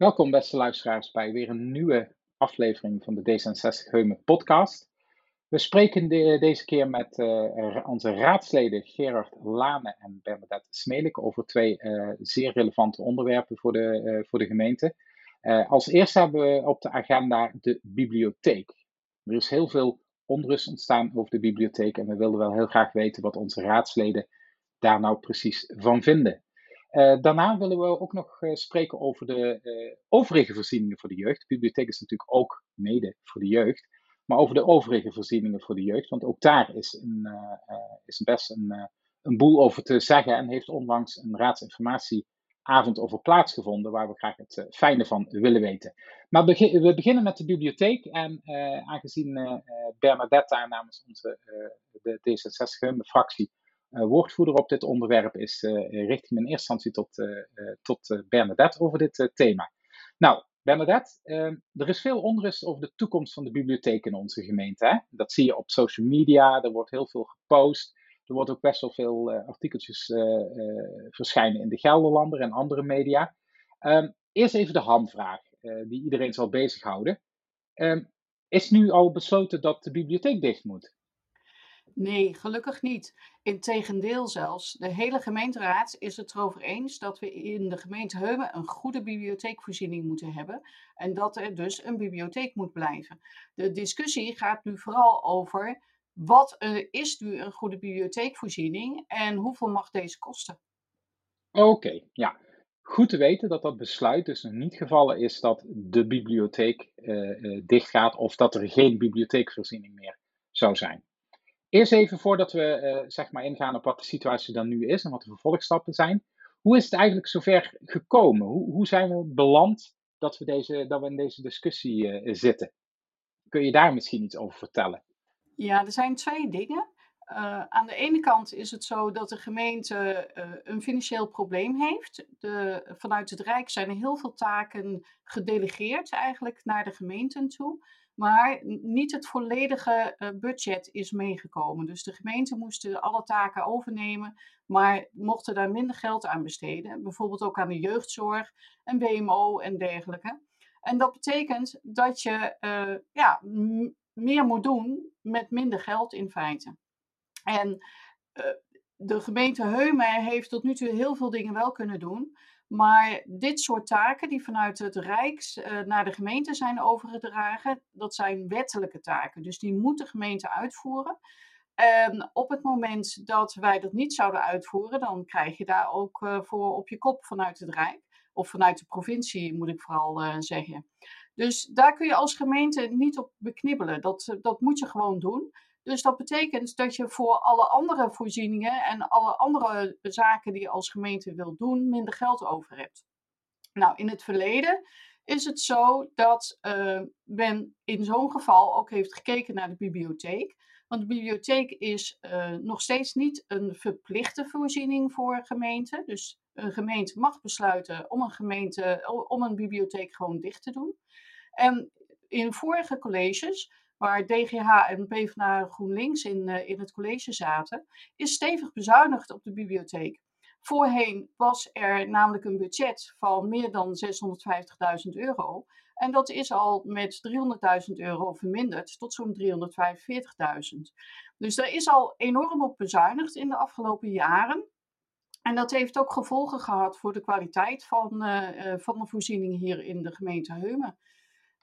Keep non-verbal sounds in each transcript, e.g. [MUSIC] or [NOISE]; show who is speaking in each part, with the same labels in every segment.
Speaker 1: Welkom beste luisteraars bij weer een nieuwe aflevering van de D66 Heumen podcast. We spreken deze keer met uh, onze raadsleden Gerard Lane en Bernadette Smelik over twee uh, zeer relevante onderwerpen voor de, uh, voor de gemeente. als eerste hebben we op de agenda de bibliotheek. Er is heel veel onrust ontstaan over de bibliotheek en we wilden wel heel graag weten wat onze raadsleden daar nou precies van vinden. Uh, daarna willen we ook nog uh, spreken over de uh, overige voorzieningen voor de jeugd. De bibliotheek is natuurlijk ook mede voor de jeugd, maar over de overige voorzieningen voor de jeugd. Want ook daar is, een, is best een, een boel over te zeggen en heeft onlangs een raadsinformatieavond over plaatsgevonden, waar we graag het fijne van willen weten. Maar we beginnen met de bibliotheek en aangezien Bernadette daar namens onze de D66-fractie uh, woordvoerder op dit onderwerp is, uh, richt ik me in eerste instantie tot, uh, tot Bernadette over dit thema. Nou, Bernadette, ehm, er is veel onrust over de toekomst van de bibliotheek in onze gemeente. Hè? Dat zie je op social media, er wordt heel veel gepost. Er wordt ook best wel veel artikeltjes verschijnen in de Gelderlander en andere media. Um, eerst even de hamvraag, die iedereen zal bezighouden. Um, is nu al besloten dat de bibliotheek dicht moet?
Speaker 2: Nee, gelukkig niet. Integendeel zelfs. De hele gemeenteraad is het erover eens dat we in de gemeente Heumen een goede bibliotheekvoorziening moeten hebben. En dat er dus een bibliotheek moet blijven. De discussie gaat nu vooral over wat is nu een goede bibliotheekvoorziening en hoeveel mag deze kosten?
Speaker 1: Oké, ja. Goed te weten dat dat besluit dus nog niet gevallen is dat de bibliotheek uh, dichtgaat of dat er geen bibliotheekvoorziening meer zou zijn. Eerst even voordat we uh, zeg maar ingaan op wat de situatie dan nu is en wat de vervolgstappen zijn. Hoe is het eigenlijk zover gekomen? Hoe, hoe zijn we beland dat we, deze, dat we in deze discussie uh, zitten? Kun je daar misschien iets over vertellen?
Speaker 2: Ja, er zijn twee dingen. Uh, aan de ene kant is het zo dat de gemeente een financieel probleem heeft. De, vanuit het Rijk zijn er heel veel taken gedelegeerd eigenlijk naar de gemeenten toe. Maar niet het volledige uh, budget is meegekomen. Dus de gemeente moesten alle taken overnemen, maar mochten daar minder geld aan besteden. Bijvoorbeeld ook aan de jeugdzorg en WMO en dergelijke. En dat betekent dat je ja, meer moet doen met minder geld in feite. En de gemeente Heumen heeft tot nu toe heel veel dingen wel kunnen doen. Maar dit soort taken die vanuit het Rijks uh, naar de gemeente zijn overgedragen, dat zijn wettelijke taken. Dus die moet de gemeente uitvoeren. En op het moment dat wij dat niet zouden uitvoeren, dan krijg je daar ook uh, voor op je kop vanuit het Rijk. Of vanuit de provincie, moet ik vooral uh, zeggen. Dus daar kun je als gemeente niet op beknibbelen. Dat, dat moet je gewoon doen. Dus dat betekent dat je voor alle andere voorzieningen en alle andere zaken die je als gemeente wilt doen, minder geld over hebt. Nou, in het verleden is het zo dat uh, men in zo'n geval ook heeft gekeken naar de bibliotheek. Want de bibliotheek is uh, nog steeds niet een verplichte voorziening voor gemeenten. Dus een gemeente mag besluiten om een, gemeente, om een bibliotheek gewoon dicht te doen. En in vorige colleges waar DGH en PvdA GroenLinks in, uh, in het college zaten, is stevig bezuinigd op de bibliotheek. Voorheen was er namelijk een budget van meer dan 650.000 euro. En dat is al met 300.000 euro verminderd tot zo'n 345.000. Dus er is al enorm op bezuinigd in de afgelopen jaren. En dat heeft ook gevolgen gehad voor de kwaliteit van, uh, van de voorzieningen hier in de gemeente Heumen.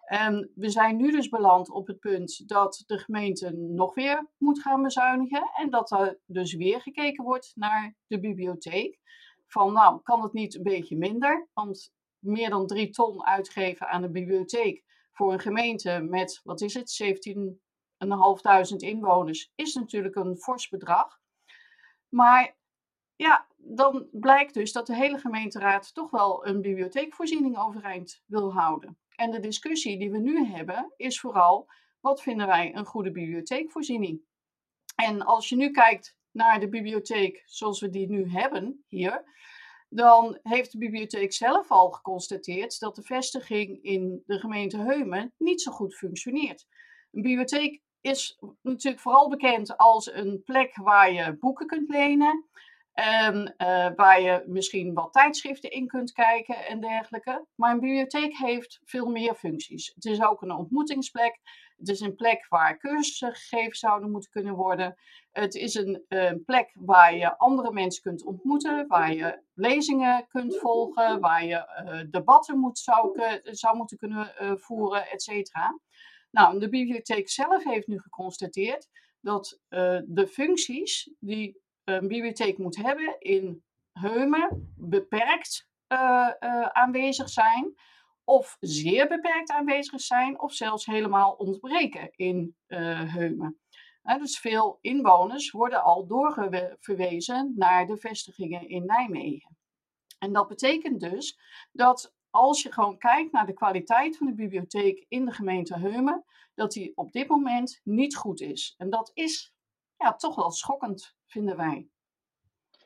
Speaker 2: En we zijn nu dus beland op het punt dat de gemeente nog weer moet gaan bezuinigen. En dat er dus weer gekeken wordt naar de bibliotheek. Van nou, kan het niet een beetje minder? Want meer dan drie ton uitgeven aan de bibliotheek voor een gemeente met, wat is het, 17.500 inwoners, is natuurlijk een fors bedrag. Maar ja, dan blijkt dus dat de hele gemeenteraad toch wel een bibliotheekvoorziening overeind wil houden. En de discussie die we nu hebben is vooral, wat vinden wij een goede bibliotheekvoorziening? En als je nu kijkt naar de bibliotheek zoals we die nu hebben hier, dan heeft de bibliotheek zelf al geconstateerd dat de vestiging in de gemeente Heumen niet zo goed functioneert. Een bibliotheek is natuurlijk vooral bekend als een plek waar je boeken kunt lenen En uh, waar je misschien wat tijdschriften in kunt kijken en dergelijke. Maar een bibliotheek heeft veel meer functies. Het is ook een ontmoetingsplek. Het is een plek waar cursussen gegeven zouden moeten kunnen worden. Het is een, een plek waar je andere mensen kunt ontmoeten, waar je lezingen kunt volgen, waar je uh, debatten moet, zou, zou moeten kunnen voeren, et cetera. Nou, de bibliotheek zelf heeft nu geconstateerd dat de functies die een bibliotheek moet hebben in Heumen beperkt uh, uh, aanwezig zijn, of zeer beperkt aanwezig zijn, of zelfs helemaal ontbreken in Heumen. dus veel inwoners worden al doorverwezen naar de vestigingen in Nijmegen. En dat betekent dus dat als je gewoon kijkt naar de kwaliteit van de bibliotheek in de gemeente Heumen, dat die op dit moment niet goed is. En dat is ja, toch wel schokkend, vinden wij.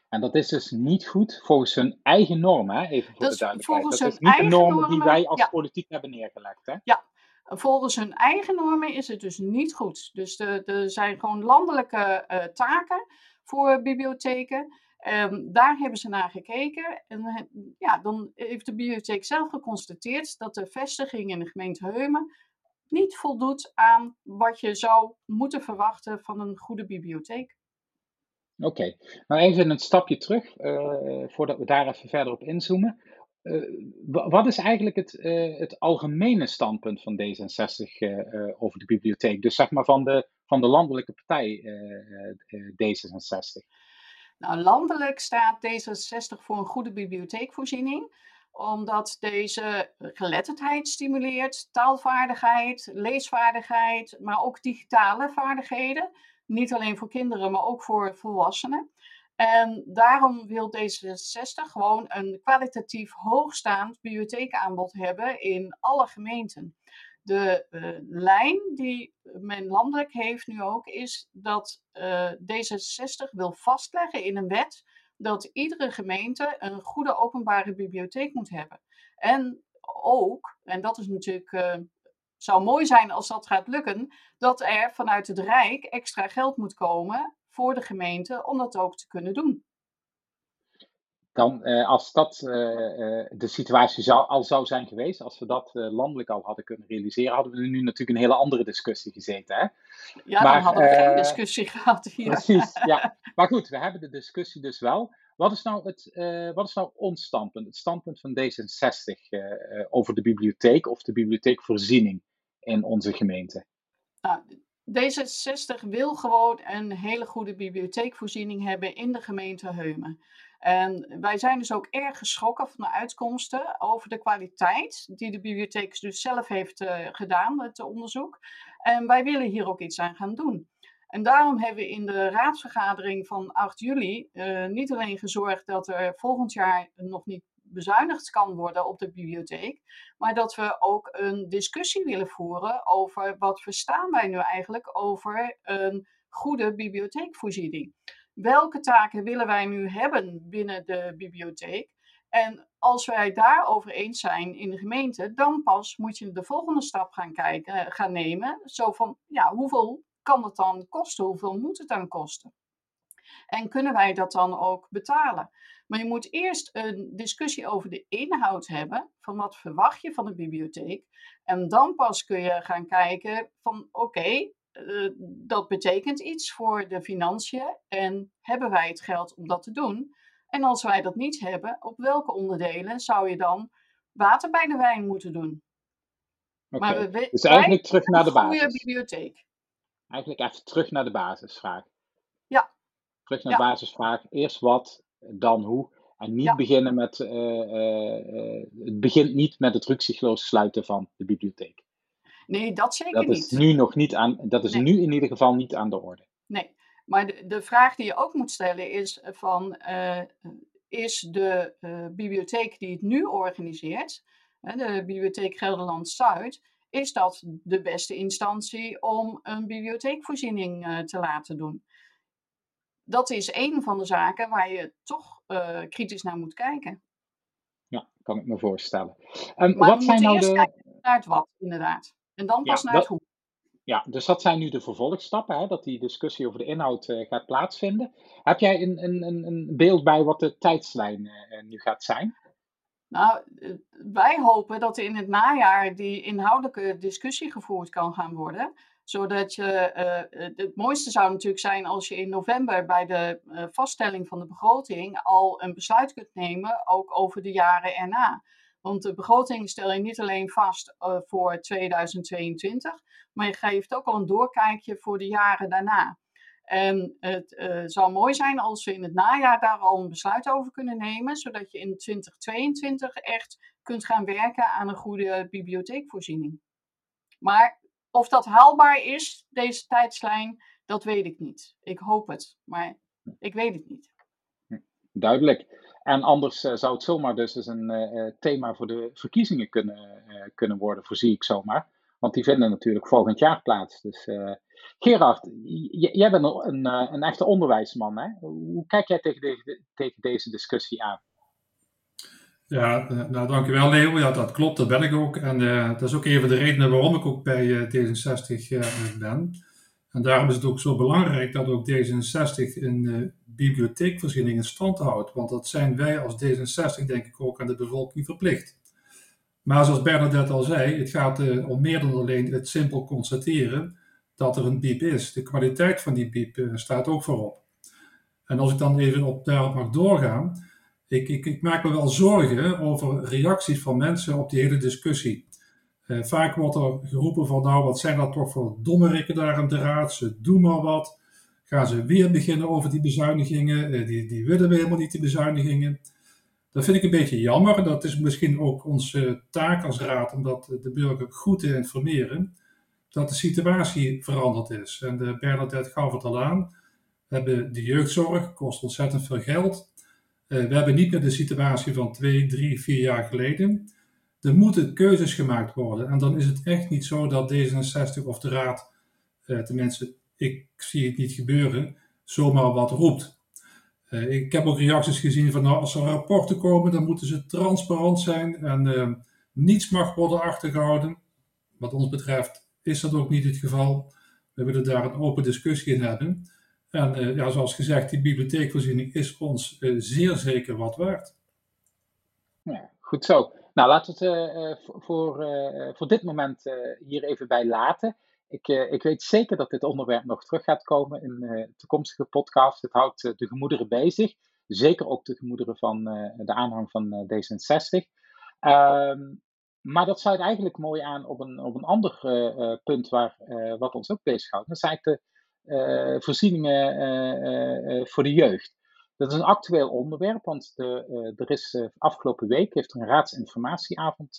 Speaker 1: En dat is dus niet goed volgens hun eigen normen, hè? even voor dat de duidelijkheid. Dat is niet de normen, normen die wij als politiek hebben neergelegd. Hè?
Speaker 2: Ja, volgens hun eigen normen is het dus niet goed. Dus er zijn gewoon landelijke uh, taken voor bibliotheken. Um, daar hebben ze naar gekeken. En ja, dan heeft de bibliotheek zelf geconstateerd dat de vestiging in de gemeente Heumen niet voldoet aan wat je zou moeten verwachten van een goede bibliotheek.
Speaker 1: Oké, okay. nou even een stapje terug, uh, voordat we daar even verder op inzoomen. Uh, wat is eigenlijk het, uh, het algemene standpunt van D66 over de bibliotheek? Dus zeg maar van de, van de landelijke partij D66.
Speaker 2: Nou, landelijk staat D66 voor een goede bibliotheekvoorziening omdat deze geletterdheid stimuleert, taalvaardigheid, leesvaardigheid, maar ook digitale vaardigheden. Niet alleen voor kinderen, maar ook voor volwassenen. En daarom wil D66 gewoon een kwalitatief hoogstaand bibliotheekaanbod hebben in alle gemeenten. De uh, lijn die men landelijk heeft nu ook is dat uh, D66 wil vastleggen in een wet dat iedere gemeente een goede openbare bibliotheek moet hebben. En ook, en dat is natuurlijk, uh, zou mooi zijn als dat gaat lukken, dat er vanuit het Rijk extra geld moet komen voor de gemeente om dat ook te kunnen doen.
Speaker 1: Dan, uh, als dat uh, de situatie zou, al zou zijn geweest, als we dat landelijk al hadden kunnen realiseren, hadden we nu natuurlijk een hele andere discussie gezeten. Hè?
Speaker 2: Ja, maar, dan hadden we geen discussie [LAUGHS] gehad hier.
Speaker 1: Precies, ja. Maar goed, we hebben de discussie dus wel. Wat is nou, het, wat is nou ons standpunt, het standpunt van D66 over de bibliotheek of de bibliotheekvoorziening in onze gemeente?
Speaker 2: Nou, D66 wil gewoon een hele goede bibliotheekvoorziening hebben in de gemeente Heumen. En wij zijn dus ook erg geschrokken van de uitkomsten over de kwaliteit die de bibliotheek dus zelf heeft uh, gedaan, het onderzoek. En wij willen hier ook iets aan gaan doen. En daarom hebben we in de raadsvergadering van 8 juli uh, niet alleen gezorgd dat er volgend jaar nog niet bezuinigd kan worden op de bibliotheek, maar dat we ook een discussie willen voeren over wat verstaan wij nu eigenlijk over een goede bibliotheekvoorziening. Welke taken willen wij nu hebben binnen de bibliotheek? En als wij daarover eens zijn in de gemeente, dan pas moet je de volgende stap gaan kijken, eh, gaan nemen. Zo van, ja, hoeveel kan het dan kosten? Hoeveel moet het dan kosten? En kunnen wij dat dan ook betalen? Maar je moet eerst een discussie over de inhoud hebben, van wat verwacht je van de bibliotheek. En dan pas kun je gaan kijken van oké, uh, dat betekent iets voor de financiën en hebben wij het geld om dat te doen? En als wij dat niet hebben, op welke onderdelen zou je dan water bij de wijn moeten doen?
Speaker 1: Okay. Maar we, dus eigenlijk terug naar de basis.
Speaker 2: Goede bibliotheek.
Speaker 1: Eigenlijk even terug naar de basisvraag.
Speaker 2: Ja.
Speaker 1: Terug naar de basisvraag. Eerst wat, dan hoe. En niet beginnen met. Uh, uh, het begint niet met het ruksigloos sluiten van de bibliotheek.
Speaker 2: Nee, dat zeker
Speaker 1: dat
Speaker 2: niet.
Speaker 1: Is nu nog niet aan, dat is nu in ieder geval niet aan de orde.
Speaker 2: Nee, maar de, de vraag die je ook moet stellen is van, uh, is de uh, bibliotheek die het nu organiseert, de Bibliotheek Gelderland-Zuid, is dat de beste instantie om een bibliotheekvoorziening uh, te laten doen? Dat is een van de zaken waar je toch kritisch naar moet kijken.
Speaker 1: Ja, kan ik me voorstellen. Um,
Speaker 2: maar wat zijn nou de... naar het wat, inderdaad. En dan pas naar het hoe.
Speaker 1: Ja, dus dat zijn nu de vervolgstappen, hè, dat die discussie over de inhoud uh, gaat plaatsvinden. Heb jij een, een, een beeld bij wat de tijdslijn uh, nu gaat zijn?
Speaker 2: Nou, wij hopen dat er in het najaar die inhoudelijke discussie gevoerd kan gaan worden. Zodat je, uh, het mooiste zou natuurlijk zijn als je in november bij de vaststelling van de begroting al een besluit kunt nemen, ook over de jaren erna. Want de begroting stel je niet alleen vast voor 2022, maar je geeft ook al een doorkijkje voor de jaren daarna. En het zou mooi zijn als we in het najaar daar al een besluit over kunnen nemen, zodat je in 2022 echt kunt gaan werken aan een goede bibliotheekvoorziening. Maar of dat haalbaar is, deze tijdslijn, dat weet ik niet. Ik hoop het, maar ik weet het niet.
Speaker 1: Duidelijk. En anders uh, zou het zomaar dus eens een uh, thema voor de verkiezingen kunnen, kunnen worden, voorzie ik zomaar. Want die vinden natuurlijk volgend jaar plaats. Dus Gerard, jij bent een, een echte onderwijsman. Hè? Hoe kijk jij tegen, tegen deze discussie aan?
Speaker 3: Ja, nou dankjewel Leo. Ja, dat klopt, dat ben ik ook. En dat is ook een van de redenen waarom ik ook bij D66 ben. En daarom is het ook zo belangrijk dat ook D66 een bibliotheekvoorziening in stand houdt. Want dat zijn wij als D66 denk ik ook aan de bevolking verplicht. Maar zoals Bernadette al zei, het gaat om meer dan alleen het simpel constateren dat er een biep is. De kwaliteit van die biep staat ook voorop. En als ik dan even op, daarop mag doorgaan, ik, ik, maak me wel zorgen over reacties van mensen op die hele discussie. Uh, vaak wordt er geroepen van nou, wat zijn dat toch voor dommerikken daar aan de raad, ze doen maar wat gaan ze weer beginnen over die bezuinigingen. Eh, die, die willen we helemaal niet, die bezuinigingen. Dat vind ik een beetje jammer. Dat is misschien ook onze taak als raad om dat de burger goed te informeren. Dat de situatie veranderd is. En de Bernadette gaf het al aan. We hebben de jeugdzorg, kost ontzettend veel geld. Uh, we hebben niet meer de situatie van twee, drie, vier jaar geleden. Er moeten keuzes gemaakt worden. En dan is het echt niet zo dat D66 of de raad, uh, tenminste ik zie het niet gebeuren, zomaar wat roept. Uh, ik heb ook reacties gezien van nou, als er rapporten komen, dan moeten ze transparant zijn en niets mag worden achtergehouden. Wat ons betreft is dat ook niet het geval. We willen daar een open discussie in hebben. En uh, ja, zoals gezegd, die bibliotheekvoorziening is ons zeer zeker wat waard.
Speaker 1: Goed zo. Nou, laten we het voor, voor dit moment hier even bij laten. Ik, ik weet zeker dat dit onderwerp nog terug gaat komen in toekomstige podcasts. Het houdt de gemoederen bezig. Zeker ook de gemoederen van de aanhang van D66. Um, maar dat sluit eigenlijk mooi aan op een, op een ander punt waar, wat ons ook bezighoudt. Dat zijn de voorzieningen voor de jeugd. Dat is een actueel onderwerp, want de, er is afgelopen week heeft een raadsinformatieavond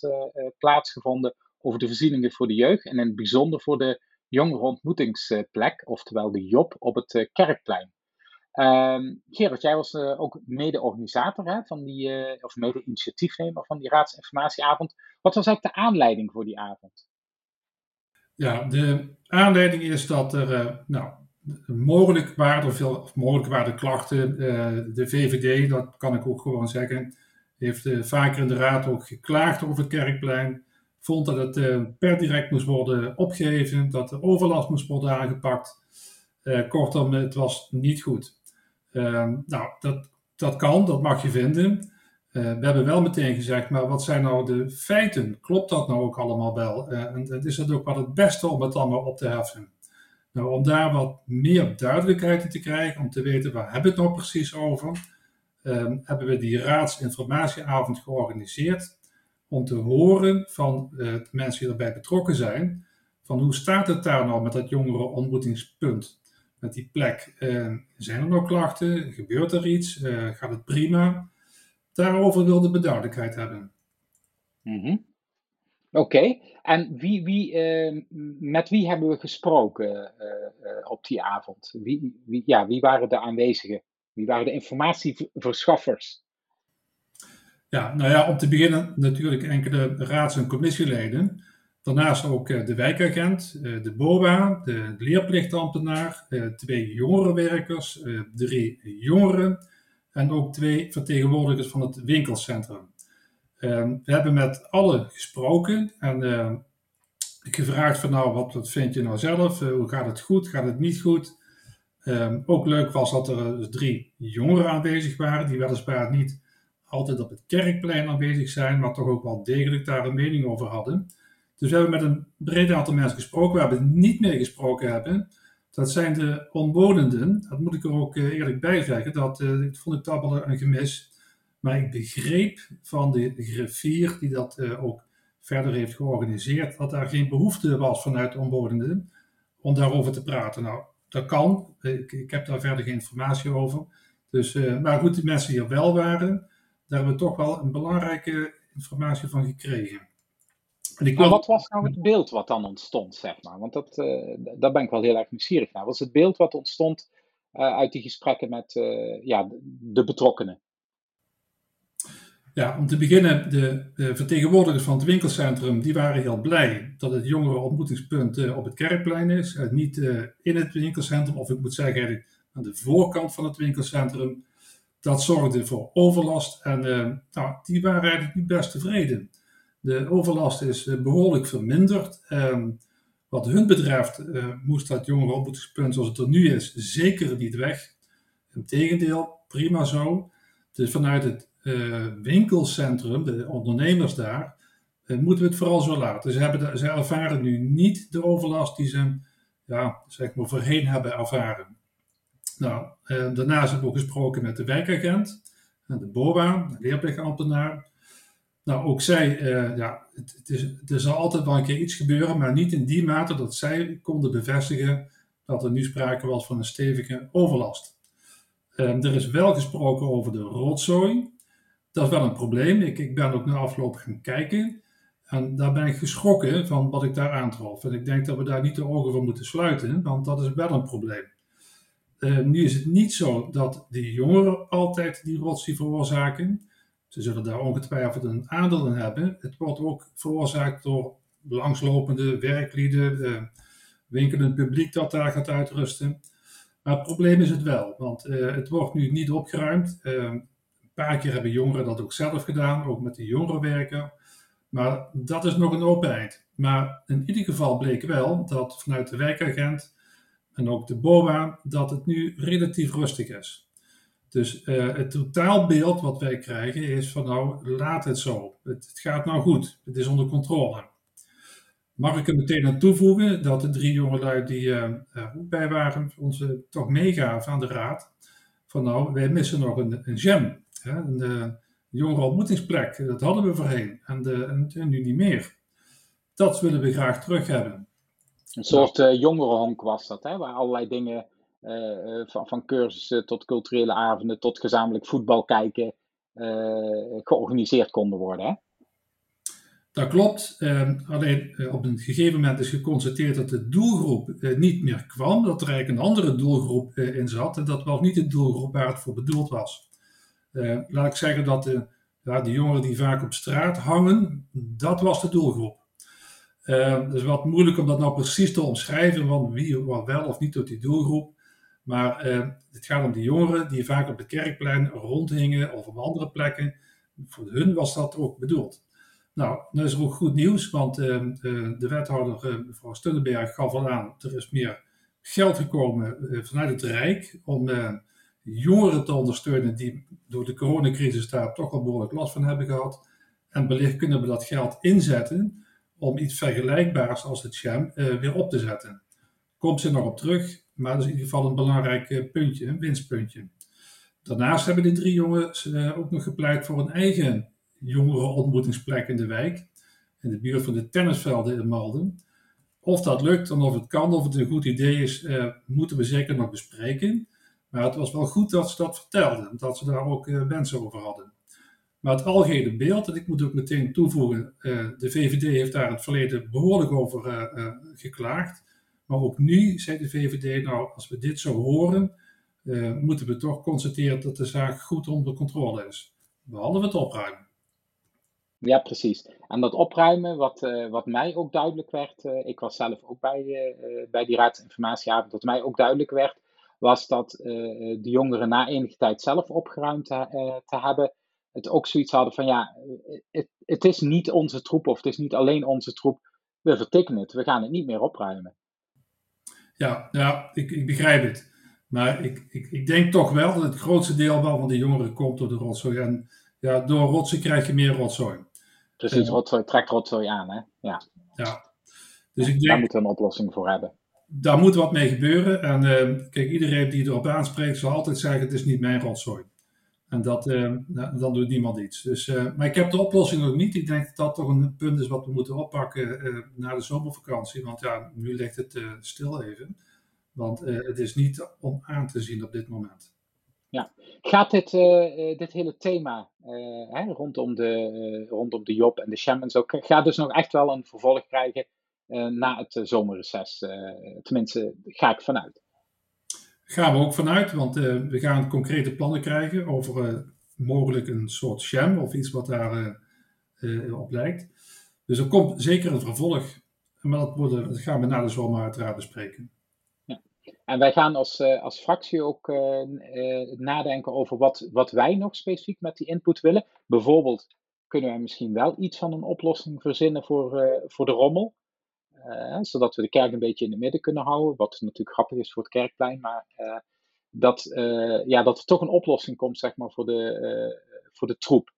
Speaker 1: plaatsgevonden over de voorzieningen voor de jeugd en in het bijzonder voor de jongerenontmoetingsplek, oftewel de JOP op het eh, Kerkplein. Um, Gerard, jij was ook mede-organisator van die, of mede-initiatiefnemer van die raadsinformatieavond. Wat was eigenlijk de aanleiding voor die avond?
Speaker 3: Ja, de aanleiding is dat er, nou, mogelijk waren veel, of mogelijk waren klachten. de VVD, dat kan ik ook gewoon zeggen, heeft vaker in de raad ook geklaagd over het Kerkplein vond dat het per direct moest worden opgegeven, dat de overlast moest worden aangepakt. Kortom, het was niet goed. Uh, nou, dat, dat kan, dat mag je vinden. Eh, we hebben wel meteen gezegd, maar wat zijn nou de feiten? Klopt dat nou ook allemaal wel? en, en is het ook wel het beste om het allemaal op te heffen? Nou, om daar wat meer duidelijkheid in te krijgen, om te weten waar hebben we het nou precies over, ehm, hebben we die raadsinformatieavond georganiseerd om te horen van uh, de mensen die erbij betrokken zijn, van hoe staat het daar nou met dat jongerenontmoetingspunt, met die plek. Zijn er nog klachten? Gebeurt er iets? Gaat het prima? Daarover wilde we duidelijkheid hebben.
Speaker 1: Mm -hmm. Oké, okay. en wie, wie, met wie hebben we gesproken op die avond? Wie, wie, ja, wie waren de aanwezigen? Wie waren de informatieverschaffers?
Speaker 3: Ja, nou ja, om te beginnen natuurlijk enkele raads- en commissieleden. Daarnaast ook eh, de wijkagent, eh, de BOA, de leerplichtambtenaar, eh, twee jongerenwerkers, drie jongeren en ook twee vertegenwoordigers van het winkelcentrum. Ehm, we hebben met allen gesproken en gevraagd van nou, wat, wat vind je nou zelf? hoe gaat het goed? Gaat het niet goed? Ehm, ook leuk was dat er dus drie jongeren aanwezig waren, die weliswaar niet altijd op het kerkplein aanwezig zijn, maar toch ook wel degelijk daar een mening over hadden. Dus we hebben met een breed aantal mensen gesproken. Waar we niet mee gesproken hebben, dat zijn de omwonenden. Dat moet ik er ook eh, eerlijk bij zeggen. Dat, uh, vond ik wel een gemis. Maar ik begreep van de griffier die dat uh, ook verder heeft georganiseerd, dat daar geen behoefte was vanuit de omwonenden om daarover te praten. Nou, dat kan. Ik, ik heb daar verder geen informatie over. Dus, maar goed, die mensen die er wel waren, daar hebben we toch wel een belangrijke informatie van gekregen.
Speaker 1: En maar wat was nou het beeld wat dan ontstond, zeg maar? Want dat, uh, daar ben ik wel heel erg nieuwsgierig naar. Wat is het beeld wat ontstond uh, uit die gesprekken met uh, ja, de betrokkenen?
Speaker 3: Ja, om te beginnen, de, de, vertegenwoordigers van het winkelcentrum, die waren heel blij dat het jongerenontmoetingspunt op het Kerkplein is. niet in het winkelcentrum, of ik moet zeggen eigenlijk aan de voorkant van het winkelcentrum. Dat zorgde voor overlast en nou, die waren eigenlijk niet best tevreden. De overlast is eh, behoorlijk verminderd. Ehm, wat hun betreft uh, moest dat jongerenopvoedingspunt zoals het er nu is zeker niet weg. Integendeel, prima zo. Dus vanuit het uh, winkelcentrum, de ondernemers daar, moeten we het vooral zo laten. Ze, hebben ze ervaren nu niet de overlast die ze ja, zeg maar voorheen hebben ervaren. Nou, daarnaast hebben we ook gesproken met de wijkagent, en de BOA, de leerplichtambtenaar. Nou, ook zij, uh, ja, het, het, is, er zal altijd wel een keer iets gebeuren, maar niet in die mate dat zij konden bevestigen dat er nu sprake was van een stevige overlast. Um, er is wel gesproken over de rotzooi. Dat is wel een probleem. Ik, ik ben ook na afloop gaan kijken. En daar ben ik geschrokken van wat ik daar aantrof. En ik denk dat we daar niet de ogen voor moeten sluiten, want dat is wel een probleem. Uh, nu is het niet zo dat die jongeren altijd die rotzooi veroorzaken. Ze zullen daar ongetwijfeld een aandeel in hebben. Het wordt ook veroorzaakt door langslopende werklieden, eh, winkelend publiek dat daar gaat uitrusten. Maar het probleem is het wel, want uh, het wordt nu niet opgeruimd. Uh, een paar keer hebben jongeren dat ook zelf gedaan, ook met de jongerenwerker. Maar dat is nog een open eind. Maar in ieder geval bleek wel dat vanuit de wijkagent en ook de BOA dat het nu relatief rustig is. Dus uh, het totaalbeeld wat wij krijgen is van nou, laat het zo. Het, het, gaat nou goed. Het is onder controle. Mag ik er meteen aan toevoegen dat de drie jongelui die uh, ook bij waren, uh, toch meegaven aan de raad. Van nou, wij missen nog een, een gem. Hè, een, een jongere ontmoetingsplek. Dat hadden we voorheen. En, de, en, nu niet meer. Dat willen we graag terug hebben.
Speaker 1: Een soort jongerenhonk was dat, hè, waar allerlei dingen eh, eh, van, van cursussen tot culturele avonden tot gezamenlijk voetbal kijken eh, georganiseerd konden worden. Hè?
Speaker 3: Dat klopt. Ehm, alleen op een gegeven moment is geconstateerd dat de doelgroep niet meer kwam. Dat er eigenlijk een andere doelgroep in zat. En dat was niet de doelgroep waar het voor bedoeld was. laat ik zeggen dat de, ja, de jongeren die vaak op straat hangen, dat was de doelgroep. Uh, het is wat moeilijk om dat nou precies te omschrijven, want wie wat wel of niet tot die doelgroep. Maar eh, het gaat om die jongeren die vaak op het kerkplein rondhingen of op andere plekken. Voor hun was dat ook bedoeld. Nou, dan is er ook goed nieuws, want uh, de wethouder, uh, mevrouw Stunneberg, gaf al aan, er is meer geld gekomen vanuit het Rijk om jongeren te ondersteunen die door de coronacrisis daar toch wel behoorlijk last van hebben gehad. En wellicht kunnen we dat geld inzetten om iets vergelijkbaars als het SHAM weer op te zetten. Komt ze nog op terug, maar dat is in ieder geval een belangrijk eh, puntje, een winstpuntje. Daarnaast hebben de drie jongens eh, ook nog gepleit voor een eigen jongerenontmoetingsplek in de wijk. In de buurt van de tennisvelden in Malden. Of dat lukt en of het kan, of het een goed idee is, uh, moeten we zeker nog bespreken. Maar het was wel goed dat ze dat vertelden, dat ze daar ook wensen over hadden. Maar het algehele beeld, en ik moet ook meteen toevoegen, de VVD heeft daar in het verleden behoorlijk over geklaagd. Maar ook nu zei de VVD, nou, als we dit zo horen, uh, moeten we toch constateren dat de zaak goed onder controle is. Behalve het opruimen.
Speaker 1: Ja, precies. En dat opruimen, wat, uh, wat mij ook duidelijk werd, uh, ik was zelf ook bij, bij die raadsinformatieavond, wat mij ook duidelijk werd, was dat de jongeren na enige tijd zelf opgeruimd te, te hebben, het ook zoiets hadden van ja, het, het is niet onze troep of het is niet alleen onze troep we vertikken het, we gaan het niet meer opruimen.
Speaker 3: Ja, ja ik, ik begrijp het. Maar ik, ik, ik denk toch wel dat het grootste deel wel van de jongeren komt door de rotzooi. En ja, door rotzooi krijg je meer rotzooi.
Speaker 1: Precies, rotzooi trekt rotzooi aan, hè? Ja.
Speaker 3: ja. Dus ik denk,
Speaker 1: Daar moeten we een oplossing voor hebben.
Speaker 3: Daar moet wat mee gebeuren. En uh, kijk, iedereen die erop aanspreekt zal altijd zeggen: het is niet mijn rotzooi. En dat, uh, dan doet niemand iets. Dus, uh, maar ik heb de oplossing nog niet. Ik denk dat dat toch een punt is wat we moeten oppakken na de zomervakantie. Want ja, nu ligt het stil even. Want het is niet om aan te zien op dit moment.
Speaker 1: Ja, gaat dit, dit hele thema hè, rondom, de, rondom de Job en de Shamans ook, gaat dus nog echt wel een vervolg krijgen na het zomerreces? tenminste, ga ik vanuit.
Speaker 3: Gaan we ook vanuit, want uh, we gaan concrete plannen krijgen over uh, mogelijk een soort sham of iets wat daar uh, op lijkt. Dus er komt zeker een vervolg, maar dat gaan we na de zomer uiteraard bespreken.
Speaker 1: Ja. En wij gaan als, als fractie ook nadenken over wat, wat wij nog specifiek met die input willen. Bijvoorbeeld kunnen wij misschien wel iets van een oplossing verzinnen voor, voor de rommel. Uh, zodat we de kerk een beetje in het midden kunnen houden. Wat natuurlijk grappig is voor het kerkplein. Maar uh, dat, uh, ja, dat er toch een oplossing komt zeg maar, voor, de, voor de troep.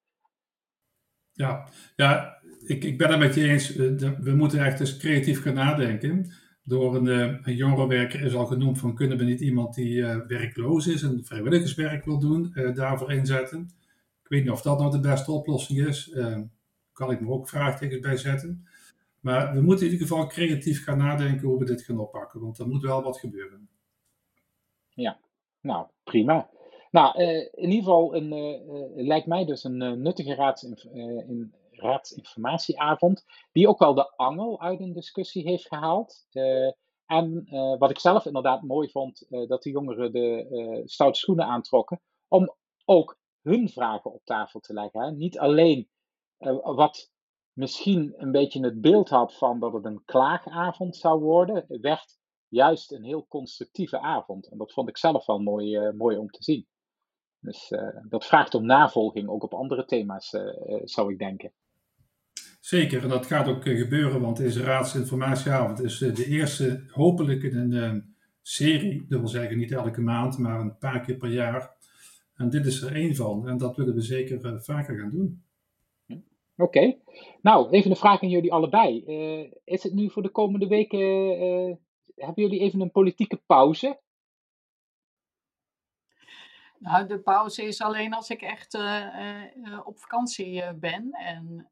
Speaker 3: Ja, ja ik, ik ben het met je eens. we moeten echt eens creatief gaan nadenken. Door een, een jongerenwerker is al genoemd van kunnen we niet iemand die werkloos is en vrijwilligerswerk wil doen, daarvoor inzetten. Ik weet niet of dat nou de beste oplossing is. kan ik me ook vraagtekens bij zetten. Maar we moeten in ieder geval creatief gaan nadenken hoe we dit gaan oppakken, want er moet wel wat gebeuren.
Speaker 1: Ja, nou prima. Nou, uh, in ieder geval een, uh, lijkt mij dus een nuttige in, raadsinformatieavond, die ook wel de angel uit een discussie heeft gehaald. en wat ik zelf inderdaad mooi vond, dat de jongeren de stoute schoenen aantrokken, om ook hun vragen op tafel te leggen. Hè? Niet alleen wat misschien een beetje het beeld had van dat het een klaagavond zou worden, werd juist een heel constructieve avond. En dat vond ik zelf wel mooi, uh, mooi om te zien. Dus uh, dat vraagt om navolging, ook op andere thema's, uh, zou ik denken.
Speaker 3: Zeker, en dat gaat ook gebeuren, want deze raadsinformatieavond is de eerste, hopelijk in een serie. Dat wil zeggen, niet elke maand, maar een paar keer per jaar. En dit is er één van, en dat willen we zeker vaker gaan doen.
Speaker 1: Oké. Nou, even een vraag aan jullie allebei. Uh, is het nu voor de komende weken, uh, hebben jullie even een politieke pauze?
Speaker 2: Nou, de pauze is alleen als ik echt uh, op vakantie ben. En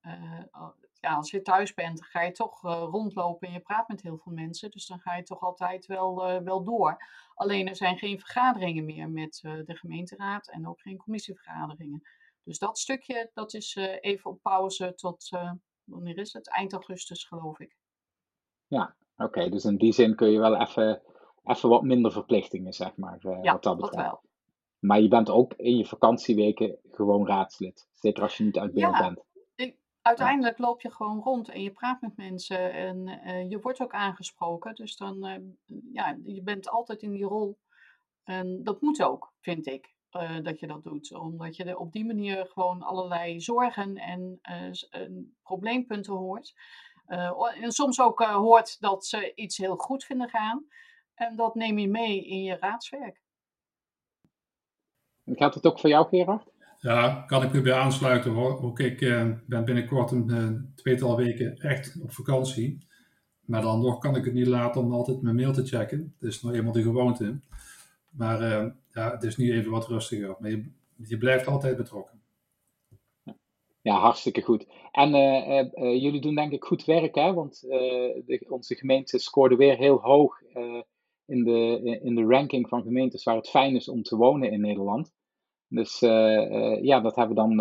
Speaker 2: ja, als je thuis bent, ga je toch rondlopen en je praat met heel veel mensen. Dus dan ga je toch altijd wel, wel door. Alleen er zijn geen vergaderingen meer met de gemeenteraad en ook geen commissievergaderingen. Dus dat stukje, dat is uh, even op pauze tot, uh, wanneer is het? Eind augustus geloof ik.
Speaker 1: Ja, oké. Okay. Dus in die zin kun je wel even, even wat minder verplichtingen, zeg maar.
Speaker 2: Ja,
Speaker 1: wat dat
Speaker 2: betreft. wel.
Speaker 1: Maar je bent ook in je vakantieweken gewoon raadslid. Zeker als je niet uit beeld
Speaker 2: ja,
Speaker 1: bent.
Speaker 2: Ik, uiteindelijk loop je gewoon rond en je praat met mensen en je wordt ook aangesproken. Dus dan, ja, je bent altijd in die rol. En dat moet ook, vind ik. Uh, dat je dat doet. Omdat je op die manier gewoon allerlei zorgen en uh, probleempunten hoort. Uh, en soms ook hoort dat ze iets heel goed vinden gaan. En dat neem je mee in je raadswerk.
Speaker 1: En gaat het ook voor jou, Gerard?
Speaker 3: Ja, kan ik me bij aansluiten hoor. Ook ik ben binnenkort een tweetal weken echt op vakantie. Maar dan nog kan ik het niet laten om altijd mijn mail te checken. Dat is nou eenmaal de gewoonte. Maar ja, het is nu even wat rustiger. Maar je, je blijft altijd betrokken.
Speaker 1: Ja, hartstikke goed. En uh, uh, jullie doen denk ik goed werk, hè? want de, onze gemeente scoorde weer heel hoog in, de, in de ranking van gemeentes waar het fijn is om te wonen in Nederland. Dus ja, dat hebben we dan,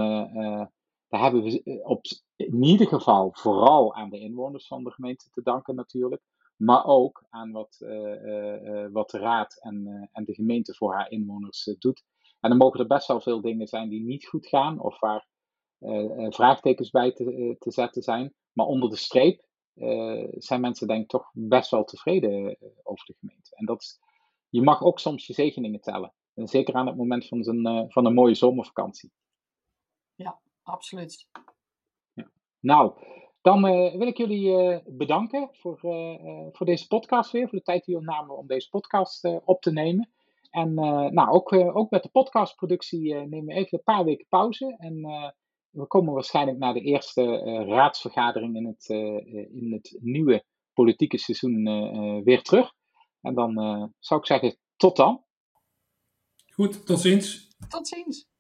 Speaker 1: daar hebben we op, in ieder geval vooral aan de inwoners van de gemeente te danken natuurlijk maar ook aan wat, uh, wat de raad en, en de gemeente voor haar inwoners doet. En dan mogen er best wel veel dingen zijn die niet goed gaan of waar vraagtekens bij te, te zetten zijn. Maar onder de streep zijn mensen denk ik toch best wel tevreden over de gemeente. En dat is, je mag ook soms je zegeningen tellen. En zeker aan het moment van, zijn, van een mooie zomervakantie.
Speaker 2: Ja, absoluut.
Speaker 1: Ja. Nou, Dan wil ik jullie bedanken voor, voor deze podcast weer, voor de tijd die we namen om deze podcast op te nemen. En nou, ook, ook met de podcastproductie nemen we even een paar weken pauze. En we komen waarschijnlijk naar de eerste raadsvergadering in het, in het nieuwe politieke seizoen weer terug. En dan zou ik zeggen, tot dan.
Speaker 3: Goed, tot ziens.
Speaker 2: Tot ziens.